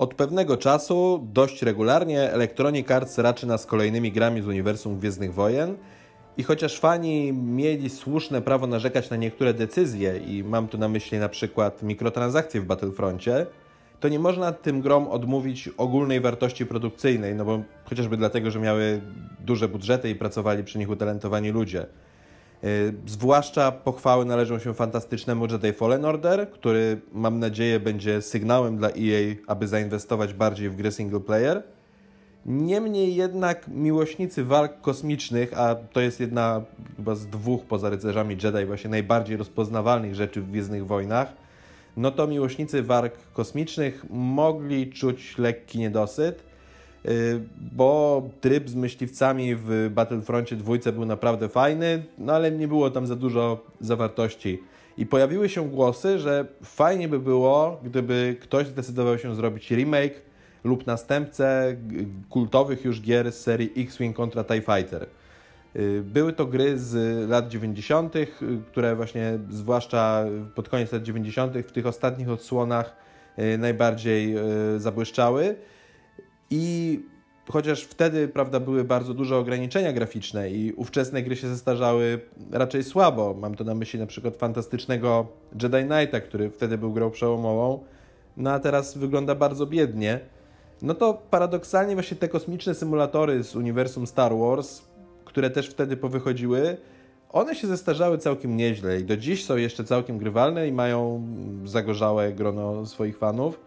Od pewnego czasu dość regularnie Electronic Arts raczy nas kolejnymi grami z uniwersum Gwiezdnych Wojen i chociaż fani mieli słuszne prawo narzekać na niektóre decyzje i mam tu na myśli na przykład mikrotransakcje w Battlefroncie, to nie można tym grom odmówić ogólnej wartości produkcyjnej, no bo chociażby dlatego, że miały duże budżety i pracowali przy nich utalentowani ludzie. Y, zwłaszcza pochwały należą się fantastycznemu Jedi Fallen Order, który mam nadzieję będzie sygnałem dla EA, aby zainwestować bardziej w gry single player. Niemniej jednak miłośnicy walk kosmicznych, a to jest jedna chyba z dwóch poza rycerzami Jedi właśnie najbardziej rozpoznawalnych rzeczy w Gwiezdnych Wojnach, no to miłośnicy walk kosmicznych mogli czuć lekki niedosyt, bo tryb z myśliwcami w Battlefroncie dwójce był naprawdę fajny, no ale nie było tam za dużo zawartości. I pojawiły się głosy, że fajnie by było, gdyby ktoś zdecydował się zrobić remake lub następcę kultowych już gier z serii X-Wing kontra TIE Fighter. Y, były to gry z lat 90., y, które właśnie, zwłaszcza pod koniec lat 90., w tych ostatnich odsłonach y, najbardziej zabłyszczały. I chociaż wtedy prawda, były bardzo duże ograniczenia graficzne i ówczesne gry się zestarzały raczej słabo. Mam to na myśli na przykład fantastycznego Jedi Knighta, który wtedy był grą przełomową, no a teraz wygląda bardzo biednie. No to paradoksalnie właśnie te kosmiczne symulatory z uniwersum Star Wars które też wtedy powychodziły, one się zestarzały całkiem nieźle i do dziś są jeszcze całkiem grywalne i mają zagorzałe grono swoich fanów.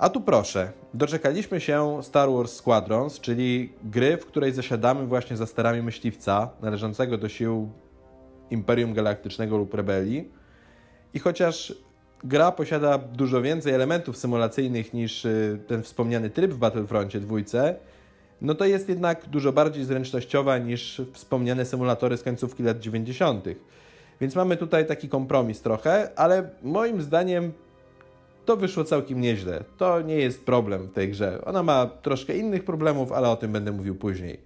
A tu proszę, doczekaliśmy się Star Wars Squadrons, czyli gry, w której zasiadamy właśnie za sterami myśliwca należącego do sił Imperium Galaktycznego lub Rebelii. I chociaż gra posiada dużo więcej elementów symulacyjnych niż y, ten wspomniany tryb w Battlefroncie dwójce, no to jest jednak dużo bardziej zręcznościowa niż wspomniane symulatory z końcówki lat 90. Więc mamy tutaj taki kompromis trochę, ale moim zdaniem to wyszło całkiem nieźle. To nie jest problem w tej grze. Ona ma troszkę innych problemów, ale o tym będę mówił później.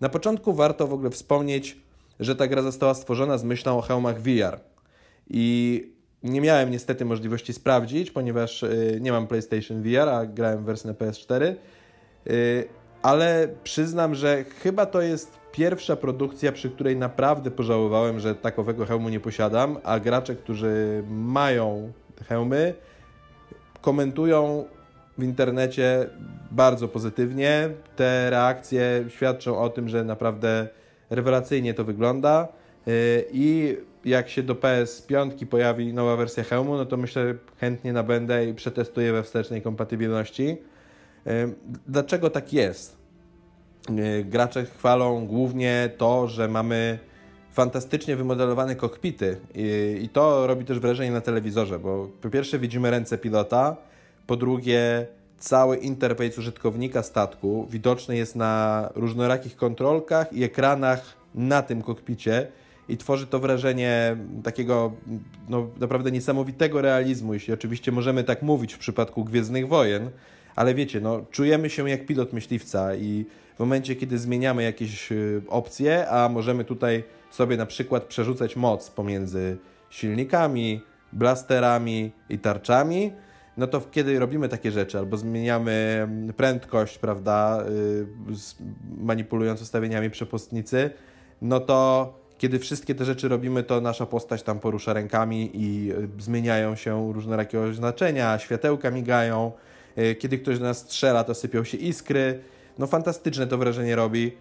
Na początku warto w ogóle wspomnieć, że ta gra została stworzona z myślą o hełmach VR. I nie miałem niestety możliwości sprawdzić, ponieważ y, nie mam PlayStation VR, a grałem w wersji na PS4 ale przyznam, że chyba to jest pierwsza produkcja, przy której naprawdę pożałowałem, że takowego hełmu nie posiadam, a gracze, którzy mają hełmy, komentują w internecie bardzo pozytywnie. Te reakcje świadczą o tym, że naprawdę rewelacyjnie to wygląda y, i jak się do PS5 pojawi nowa wersja hełmu, no to myślę chętnie nabędę i przetestuję we wstecznej kompatybilności. Dlaczego tak jest? Gracze chwalą głównie to, że mamy fantastycznie wymodelowane kokpity I, i to robi też wrażenie na telewizorze, bo po pierwsze widzimy ręce pilota, po drugie cały interfejs użytkownika statku widoczny jest na różnorakich kontrolkach i ekranach na tym kokpicie i tworzy to wrażenie takiego no, naprawdę niesamowitego realizmu, jeśli oczywiście możemy tak mówić w przypadku Gwiezdnych Wojen, ale wiecie, no, czujemy się jak pilot myśliwca i w momencie, kiedy zmieniamy jakieś y, opcje, a możemy tutaj sobie na przykład przerzucać moc pomiędzy silnikami, blasterami i tarczami, no to kiedy robimy takie rzeczy, albo zmieniamy mm, prędkość, prawda, y, manipulując ustawieniami przepustnicy, no to kiedy wszystkie te rzeczy robimy, to nasza postać tam porusza rękami i y, zmieniają się różnorakie oznaczenia, światełka migają, kiedy ktoś do nas strzela, to sypią się iskry. No fantastyczne to wrażenie robi.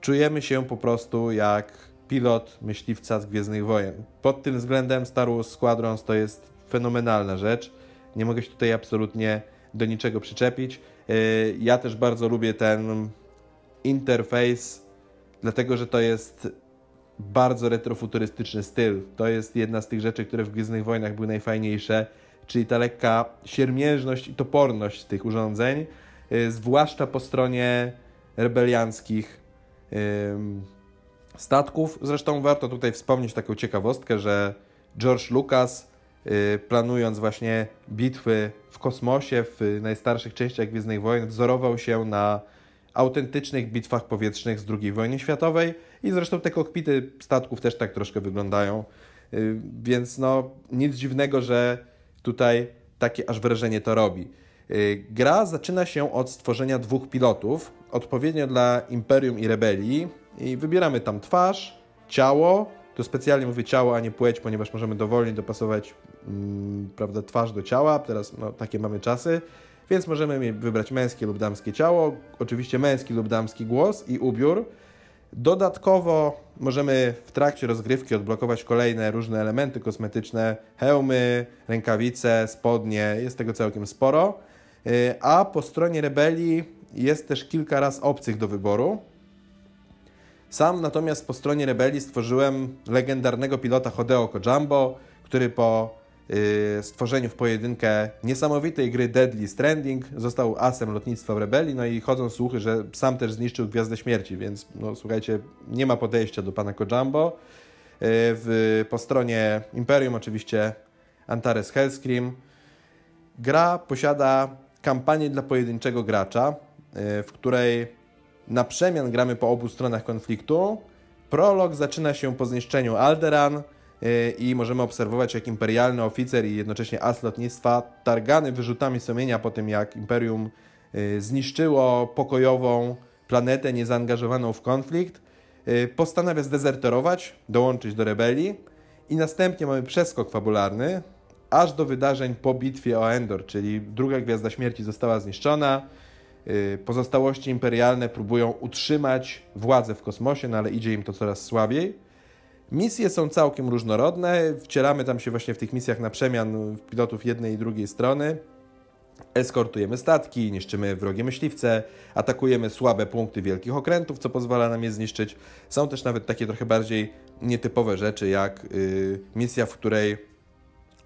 Czujemy się po prostu jak pilot myśliwca z Gwiezdnych Wojen. Pod tym względem Star Wars Squadrons to jest fenomenalna rzecz. Nie mogę się tutaj absolutnie do niczego przyczepić. E, ja też bardzo lubię ten interfejs, dlatego że to jest bardzo retrofuturystyczny styl. To jest jedna z tych rzeczy, które w Gwiezdnych Wojnach były najfajniejsze czyli ta lekka siermiężność i toporność tych urządzeń, y, zwłaszcza po stronie rebelianckich statków. Zresztą warto tutaj wspomnieć taką ciekawostkę, że George Lucas y, planując właśnie bitwy w kosmosie w najstarszych częściach Gwiezdnych Wojen wzorował się na autentycznych bitwach powietrznych z II wojny światowej i zresztą te kokpity statków też tak troszkę wyglądają. Y, więc no nic dziwnego, że tutaj takie aż wrażenie to robi. Y, gra zaczyna się od stworzenia dwóch pilotów, odpowiednio dla Imperium i Rebelii. I wybieramy tam twarz, ciało. To specjalnie mówię ciało, a nie płeć, ponieważ możemy dowolnie dopasować mm, prawda, twarz do ciała. Teraz no, takie mamy czasy. Więc możemy wybrać męskie lub damskie ciało, oczywiście męski lub damski głos i ubiór. Dodatkowo możemy w trakcie rozgrywki odblokować kolejne różne elementy kosmetyczne, hełmy, rękawice, spodnie, jest tego całkiem sporo. Y, a po stronie rebelii jest też kilka raz obcych do wyboru. Sam natomiast po stronie rebelii stworzyłem legendarnego pilota Hodeo Kojambo, który po stworzeniu w pojedynkę niesamowitej gry Deadly Stranding został asem lotnictwa w rebelii, no i chodzą słuchy, że sam też zniszczył Gwiazdę Śmierci, więc no słuchajcie, nie ma podejścia do pana Kojambo. Y, w, po stronie Imperium oczywiście Antares Hellscream. Gra posiada kampanię dla pojedynczego gracza, y, w której na przemian gramy po obu stronach konfliktu. Prolog zaczyna się po zniszczeniu Alderan y, i możemy obserwować, jak imperialny oficer i jednocześnie as lotnictwa, targany wyrzutami sumienia po tym, jak Imperium y, zniszczyło pokojową planetę niezaangażowaną w konflikt, postanawia zdezerterować, dołączyć do rebelii i następnie mamy przeskok fabularny, aż do wydarzeń po bitwie o Endor, czyli druga Gwiazda Śmierci została zniszczona. Y, pozostałości imperialne próbują utrzymać władzę w kosmosie, no ale idzie im to coraz słabiej. Misje są całkiem różnorodne. Wcieramy tam się właśnie w tych misjach na przemian pilotów jednej i drugiej strony. Eskortujemy statki, niszczymy wrogie myśliwce, atakujemy słabe punkty wielkich okrętów, co pozwala nam je zniszczyć. Są też nawet takie trochę bardziej nietypowe rzeczy, jak yy, misja, w której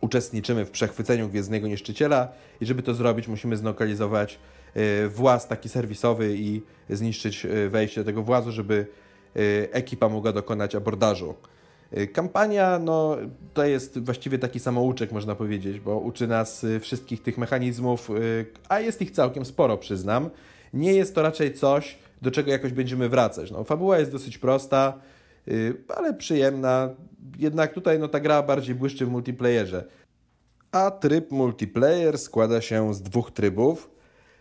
uczestniczymy w przechwyceniu Gwiezdnego Niszczyciela i żeby to zrobić musimy zlokalizować e, właz taki serwisowy i zniszczyć e, wejście do tego włazu, żeby e, ekipa mogła dokonać abordażu. Kampania no, to jest właściwie taki samouczek, można powiedzieć, bo uczy nas wszystkich tych mechanizmów, a jest ich całkiem sporo, przyznam. Nie jest to raczej coś, do czego jakoś będziemy wracać. No, fabuła jest dosyć prosta, ale przyjemna jednak tutaj no, ta gra bardziej błyszczy w multiplayerze. A tryb multiplayer składa się z dwóch trybów.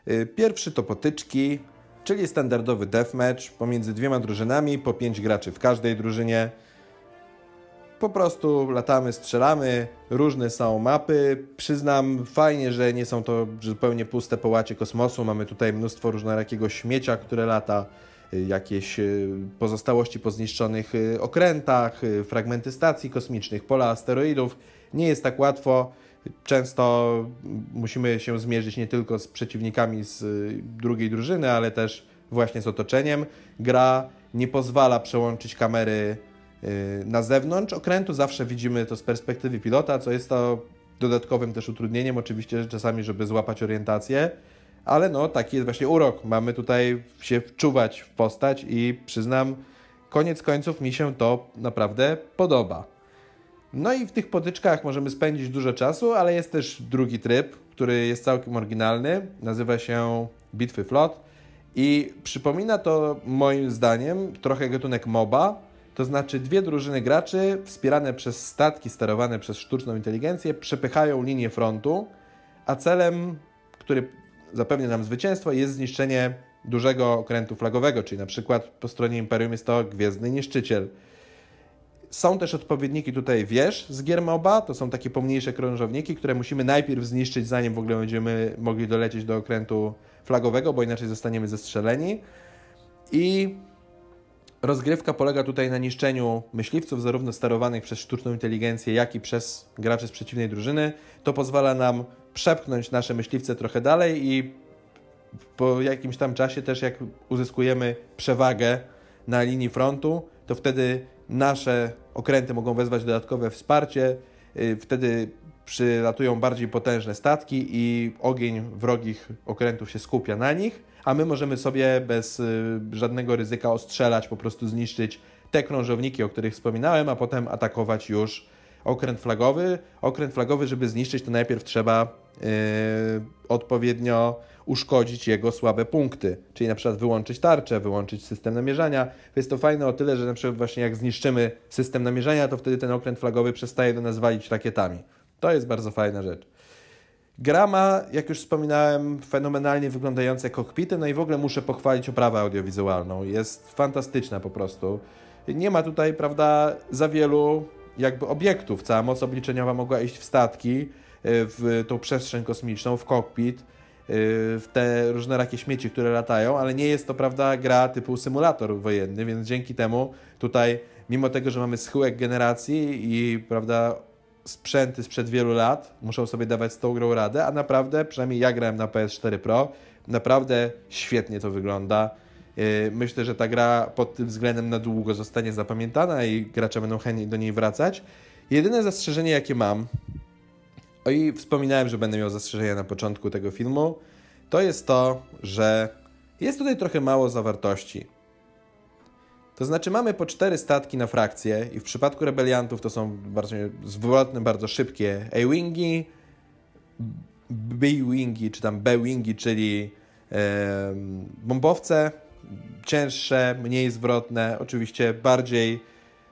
Y, pierwszy to potyczki, czyli standardowy deathmatch pomiędzy dwiema drużynami, po pięć graczy w każdej drużynie. Po prostu latamy, strzelamy, różne są mapy. Przyznam, fajnie, że nie są to zupełnie puste połacie kosmosu. Mamy tutaj mnóstwo różnorakiego śmiecia, które lata. Y, jakieś y, pozostałości po zniszczonych y, okrętach, fragmenty stacji kosmicznych, pola asteroidów. Nie jest tak łatwo. Często musimy się zmierzyć nie tylko z przeciwnikami z drugiej drużyny, ale też właśnie z otoczeniem. Gra nie pozwala przełączyć kamery na zewnątrz okrętu, zawsze widzimy to z perspektywy pilota, co jest to dodatkowym też utrudnieniem, oczywiście czasami, żeby złapać orientację ale no taki jest właśnie urok. Mamy tutaj się wczuwać w postać i przyznam, koniec końców mi się to naprawdę podoba. No i w tych potyczkach możemy spędzić dużo czasu, ale jest też drugi tryb, który jest całkiem oryginalny. Nazywa się Bitwy Flot i przypomina to moim zdaniem trochę gatunek MOBA, to znaczy dwie drużyny graczy wspierane przez statki sterowane przez sztuczną inteligencję przepychają linię frontu, a celem, który zapewnia nam zwycięstwo jest zniszczenie dużego okrętu flagowego, czyli na przykład po stronie Imperium jest to Gwiezdny Niszczyciel. Są też odpowiedniki tutaj wież z gier MOBA, to są takie pomniejsze krążowniki, które musimy najpierw zniszczyć, zanim w ogóle będziemy mogli dolecieć do okrętu flagowego, bo inaczej zostaniemy zestrzeleni. I rozgrywka polega tutaj na niszczeniu myśliwców, zarówno sterowanych przez sztuczną inteligencję, jak i przez graczy z przeciwnej drużyny. To pozwala nam przepchnąć nasze myśliwce trochę dalej i po jakimś tam czasie też jak uzyskujemy przewagę na linii frontu, to wtedy nasze okręty mogą wezwać dodatkowe wsparcie, y, wtedy przylatują bardziej potężne statki i ogień wrogich okrętów się skupia na nich, a my możemy sobie bez y, żadnego ryzyka ostrzelać, po prostu zniszczyć te krążowniki, o których wspominałem, a potem atakować już okręt flagowy. Okręt flagowy, żeby zniszczyć, to najpierw trzeba yy, odpowiednio uszkodzić jego słabe punkty, czyli na przykład wyłączyć tarczę, wyłączyć system namierzania. Jest to fajne o tyle, że na przykład właśnie jak zniszczymy system namierzania, to wtedy ten okręt flagowy przestaje do nas walić rakietami. To jest bardzo fajna rzecz. Gra ma, jak już wspominałem, fenomenalnie wyglądające kokpity, no i w ogóle muszę pochwalić oprawę audiowizualną. Jest fantastyczna po prostu. Nie ma tutaj, prawda, za wielu jakby obiektów. Cała moc obliczeniowa mogła iść w statki, y, w tą przestrzeń kosmiczną, w kokpit, y, w te różne rakie śmieci, które latają, ale nie jest to, prawda, gra typu symulator wojenny, więc dzięki temu tutaj, mimo tego, że mamy schyłek generacji i, prawda, sprzęty sprzed wielu lat muszą sobie dawać z tą grą radę, a naprawdę, przynajmniej ja grałem na PS4 Pro, naprawdę świetnie to wygląda. Yy, myślę, że ta gra pod tym względem na długo zostanie zapamiętana i gracze będą chętni do niej wracać. Jedyne zastrzeżenie, jakie mam, o i wspominałem, że będę miał zastrzeżenia na początku tego filmu, to jest to, że jest tutaj trochę mało zawartości. To znaczy mamy po cztery statki na frakcję i w przypadku rebeliantów to są bardzo zwrotne, bardzo szybkie A-Wingi, B-Wingi czy tam B-Wingi, czyli bombowce, cięższe, mniej zwrotne, oczywiście bardziej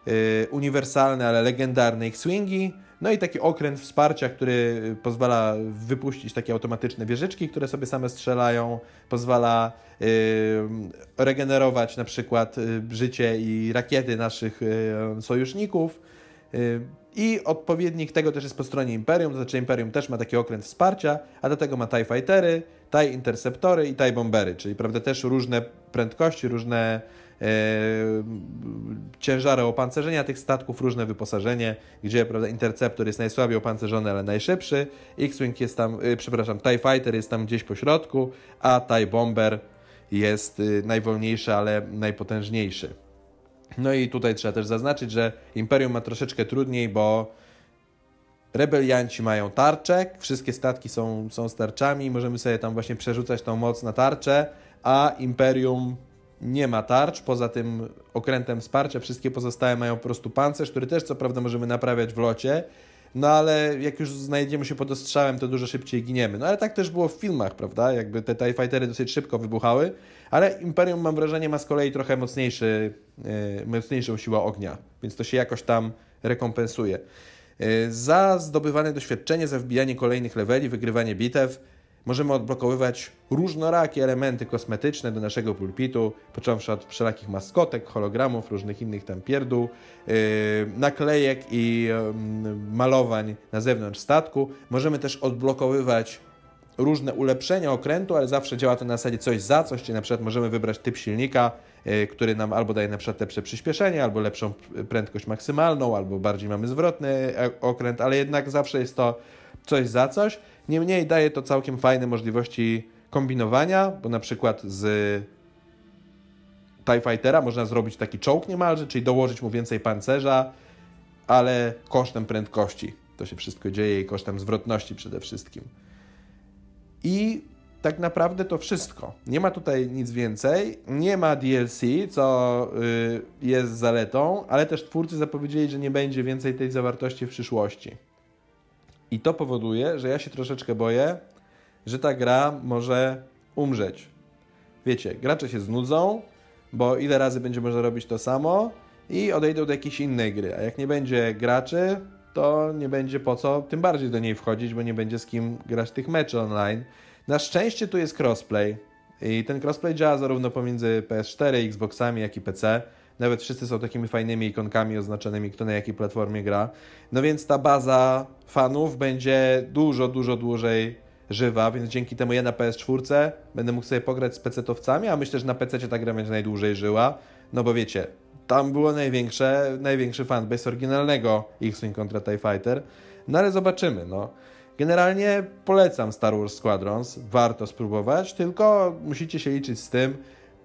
e, uniwersalne, ale legendarne X-Wingi, no i taki okręt wsparcia, który pozwala wypuścić takie automatyczne wieżyczki, które sobie same strzelają, pozwala yy, regenerować na przykład yy, życie i rakiety naszych yy, sojuszników. Yy, I odpowiednik tego też jest po stronie Imperium, to znaczy Imperium też ma taki okręt wsparcia, a do tego ma TIE Fightery, TIE Interceptory i TIE Bombery, czyli prawda też różne prędkości, różne ciężary opancerzenia tych statków, różne wyposażenie, gdzie prawda, Interceptor jest najsłabiej opancerzony, ale najszybszy, X-Wing jest tam, e, przepraszam, TIE Fighter jest tam gdzieś po środku, a TIE Bomber jest e, najwolniejszy, ale najpotężniejszy. No i tutaj trzeba też zaznaczyć, że Imperium ma troszeczkę trudniej, bo rebelianci mają tarczę, wszystkie statki są, są z tarczami, możemy sobie tam właśnie przerzucać tą moc na tarczę, a Imperium nie ma tarcz, poza tym okrętem wsparcia, wszystkie pozostałe mają po prostu pancerz, który też co prawda możemy naprawiać w locie, no ale jak już znajdziemy się pod ostrzałem, to dużo szybciej giniemy. No ale tak też było w filmach, prawda? Jakby te TIE Fightery dosyć szybko wybuchały, ale Imperium mam wrażenie ma z kolei trochę mocniejszy, yy, mocniejszą siłę ognia, więc to się jakoś tam rekompensuje. Yy, za zdobywane doświadczenie, za wbijanie kolejnych leveli, wygrywanie bitew, Możemy odblokowywać różnorakie elementy kosmetyczne do naszego pulpitu, począwszy od wszelakich maskotek, hologramów, różnych innych tam pierdół, yy, naklejek i yy, malowań na zewnątrz statku. Możemy też odblokowywać różne ulepszenia okrętu, ale zawsze działa to na zasadzie coś za coś, czyli na przykład możemy wybrać typ silnika, yy, który nam albo daje na przykład lepsze przyspieszenie, albo lepszą prędkość maksymalną, albo bardziej mamy zwrotny e, okręt, ale jednak zawsze jest to coś za coś. Niemniej daje to całkiem fajne możliwości kombinowania, bo na przykład z TIE Fightera można zrobić taki czołg niemalże, czyli dołożyć mu więcej pancerza, ale kosztem prędkości. To się wszystko dzieje i kosztem zwrotności przede wszystkim. I tak naprawdę to wszystko. Nie ma tutaj nic więcej. Nie ma DLC, co y, jest zaletą, ale też twórcy zapowiedzieli, że nie będzie więcej tej zawartości w przyszłości. I to powoduje, że ja się troszeczkę boję, że ta gra może umrzeć. Wiecie, gracze się znudzą, bo ile razy będzie można robić to samo i odejdą do jakiejś innej gry. A jak nie będzie graczy, to nie będzie po co tym bardziej do niej wchodzić, bo nie będzie z kim grać tych meczy online. Na szczęście tu jest crossplay i ten crossplay działa zarówno pomiędzy PS4, Xboxami, jak i PC. Nawet wszyscy są takimi fajnymi ikonkami oznaczonymi, kto na jakiej platformie gra. No więc ta baza fanów będzie dużo, dużo dłużej żywa, więc dzięki temu ja na PS4 będę mógł sobie pograć z PC-towcami, a myślę, że na PC ta gra będzie najdłużej żyła, no bo wiecie, tam było największe, największy fanbase oryginalnego X-Wing kontra TIE Fighter, no ale zobaczymy, no. Generalnie polecam Star Wars Squadrons, warto spróbować, tylko musicie się liczyć z tym,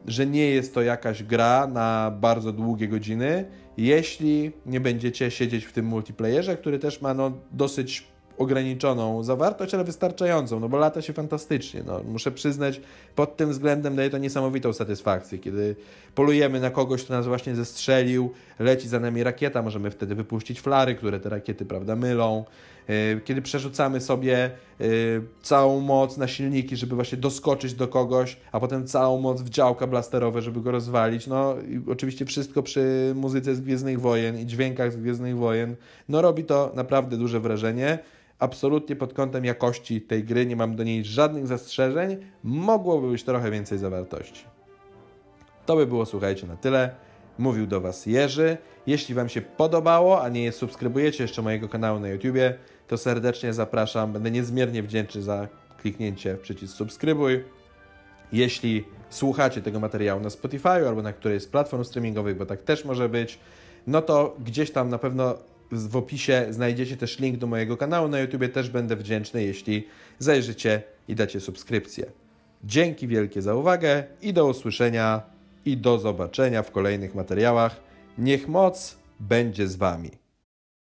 że nie jest to jakaś gra na bardzo długie godziny, jeśli nie będziecie siedzieć w tym multiplayerze, który też ma no, dosyć ograniczoną zawartość, ale wystarczającą, no bo lata się fantastycznie. No, muszę przyznać, pod tym względem daje to niesamowitą satysfakcję, kiedy polujemy na kogoś, kto nas właśnie zestrzelił, leci za nami rakieta, możemy wtedy wypuścić flary, które te rakiety, prawda, mylą. E, kiedy przerzucamy sobie e, całą moc na silniki, żeby właśnie doskoczyć do kogoś, a potem całą moc w działka blasterowe, żeby go rozwalić. No oczywiście wszystko przy muzyce z Gwiezdnych Wojen i dźwiękach z Gwiezdnych Wojen. No robi to naprawdę duże wrażenie. absolutnie pod kątem jakości tej gry nie mam do niej żadnych zastrzeżeń. Mogłoby być trochę więcej zawartości. To by było, słuchajcie, na tyle. Mówił do Was Jerzy. Jeśli Wam się podobało, a nie subskrybujecie jeszcze mojego kanału na YouTubie, to serdecznie zapraszam. Będę niezmiernie wdzięczny za kliknięcie w przycisk subskrybuj. Jeśli słuchacie tego materiału na Spotify albo na którejś z platform streamingowych, bo tak też może być, no to gdzieś tam na pewno w opisie znajdziecie też link do mojego kanału na YouTube. Też będę wdzięczny, jeśli zajrzycie i dacie subskrypcję. Dzięki wielkie za uwagę i do usłyszenia i do zobaczenia w kolejnych materiałach. Niech moc będzie z Wami.